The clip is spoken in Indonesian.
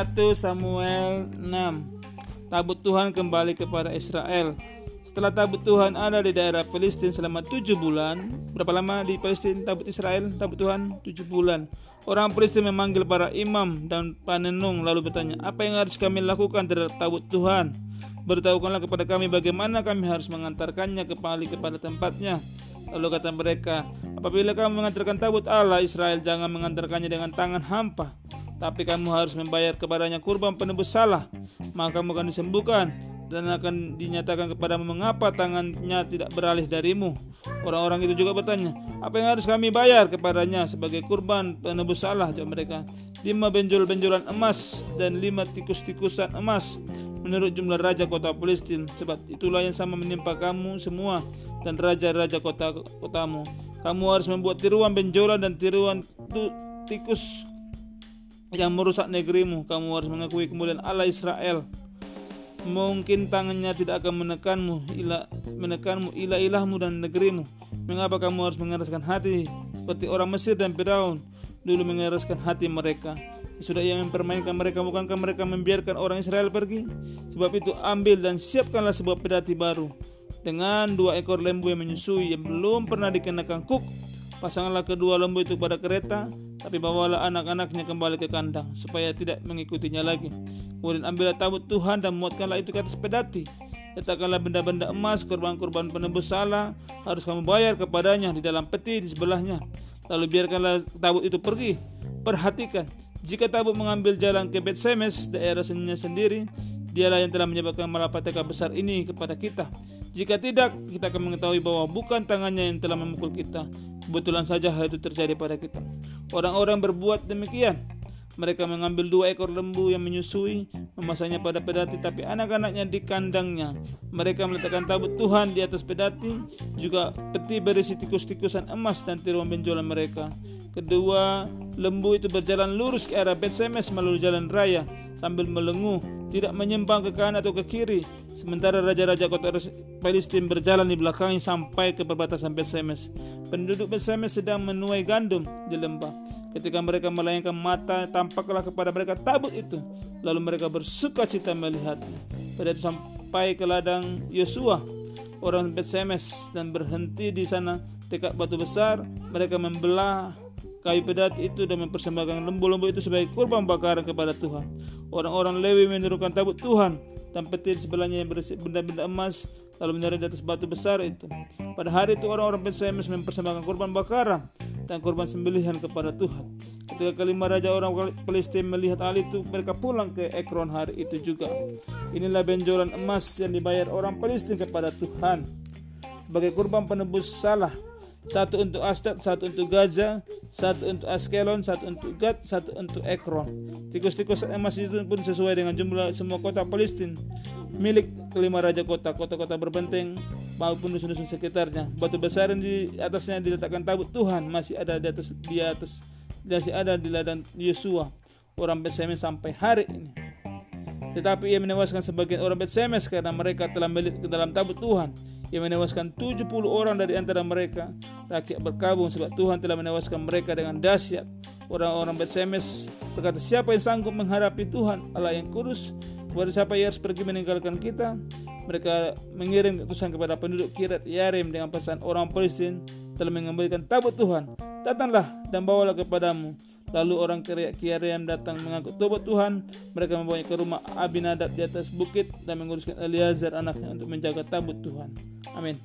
1 Samuel 6 Tabut Tuhan kembali kepada Israel. Setelah tabut Tuhan ada di daerah Palestina selama 7 bulan Berapa lama di Palestina tabut Israel? Tabut Tuhan 7 bulan. Orang Palestina memanggil para imam dan panenung lalu bertanya Apa yang harus kami lakukan terhadap tabut Tuhan? Beritahukanlah kepada kami bagaimana kami harus mengantarkannya kembali kepada tempatnya. Lalu kata mereka, apabila kamu mengantarkan tabut Allah Israel jangan mengantarkannya dengan tangan hampa tapi kamu harus membayar kepadanya kurban penebus salah, maka kamu akan disembuhkan dan akan dinyatakan kepadamu mengapa tangannya tidak beralih darimu. Orang-orang itu juga bertanya, apa yang harus kami bayar kepadanya sebagai kurban penebus salah? Jawab mereka, lima benjol-benjolan emas dan lima tikus-tikusan emas menurut jumlah raja kota Palestina sebab itulah yang sama menimpa kamu semua dan raja-raja kota kotamu kamu harus membuat tiruan benjolan dan tiruan tikus yang merusak negerimu. Kamu harus mengakui kemudian Allah Israel. Mungkin tangannya tidak akan menekanmu, ilah menekanmu, ilah ilahmu dan negerimu. Mengapa kamu harus mengeraskan hati seperti orang Mesir dan Firaun dulu mengeraskan hati mereka? Sudah ia mempermainkan mereka, bukankah mereka membiarkan orang Israel pergi? Sebab itu ambil dan siapkanlah sebuah pedati baru dengan dua ekor lembu yang menyusui yang belum pernah dikenakan kuk. Pasanglah kedua lembu itu pada kereta tapi bawalah anak-anaknya kembali ke kandang supaya tidak mengikutinya lagi. Kemudian ambillah tabut Tuhan dan muatkanlah itu ke atas pedati. Letakkanlah benda-benda emas, korban-korban penebus salah, harus kamu bayar kepadanya di dalam peti di sebelahnya. Lalu biarkanlah tabut itu pergi. Perhatikan, jika tabut mengambil jalan ke Bet Semes, daerah sendiri, dialah yang telah menyebabkan malapetaka besar ini kepada kita. Jika tidak, kita akan mengetahui bahwa bukan tangannya yang telah memukul kita, Kebetulan saja hal itu terjadi pada kita. Orang-orang berbuat demikian. Mereka mengambil dua ekor lembu yang menyusui, memasangnya pada pedati, tapi anak-anaknya di kandangnya. Mereka meletakkan tabut Tuhan di atas pedati, juga peti berisi tikus-tikusan emas dan tiruan benjolan mereka. Kedua lembu itu berjalan lurus ke arah Betsemes melalui jalan raya sambil melenguh, tidak menyimpang ke kanan atau ke kiri. Sementara raja-raja kota Palestina berjalan di belakangnya sampai ke perbatasan Betsemes. Penduduk Betsemes sedang menuai gandum di lembah. Ketika mereka melayangkan mata, tampaklah kepada mereka tabut itu. Lalu mereka bersuka cita melihatnya. Pada itu sampai ke ladang Yosua, orang Betsemes dan berhenti di sana dekat batu besar. Mereka membelah kayu pedati itu dan mempersembahkan lembu-lembu itu sebagai kurban bakaran kepada Tuhan. Orang-orang Lewi menurunkan tabut Tuhan dan petir sebelahnya yang berisi benda-benda emas lalu menaruh di atas batu besar itu. Pada hari itu orang-orang Bensemes mempersembahkan kurban bakaran dan kurban sembelihan kepada Tuhan. Ketika kelima raja orang Palestina melihat hal itu, mereka pulang ke Ekron hari itu juga. Inilah benjolan emas yang dibayar orang Palestina kepada Tuhan sebagai kurban penebus salah satu untuk Asdod, satu untuk Gaza, satu untuk Askelon, satu untuk Gad, satu untuk Ekron. Tikus-tikus emas itu pun sesuai dengan jumlah semua kota Palestina milik kelima raja kota, kota-kota berbenteng maupun dusun-dusun sekitarnya. Batu besar yang di atasnya diletakkan tabut Tuhan masih ada di atas di atas masih ada di ladang Yosua orang Betsemes sampai hari ini. Tetapi ia menewaskan sebagian orang Betsemes karena mereka telah melihat ke dalam tabut Tuhan yang menewaskan 70 orang dari antara mereka rakyat berkabung sebab Tuhan telah menewaskan mereka dengan dahsyat orang-orang Betsemes berkata siapa yang sanggup menghadapi Tuhan Allah yang kudus kepada siapa yang harus pergi meninggalkan kita mereka mengirim utusan kepada penduduk Kirat Yarim dengan pesan orang Palestina telah mengembalikan tabut Tuhan datanglah dan bawalah kepadamu Lalu orang Kiarim datang mengangkut tobat Tuhan. Mereka membawanya ke rumah Abinadab di atas bukit dan menguruskan Eliazar anaknya untuk menjaga tabut Tuhan. Amin.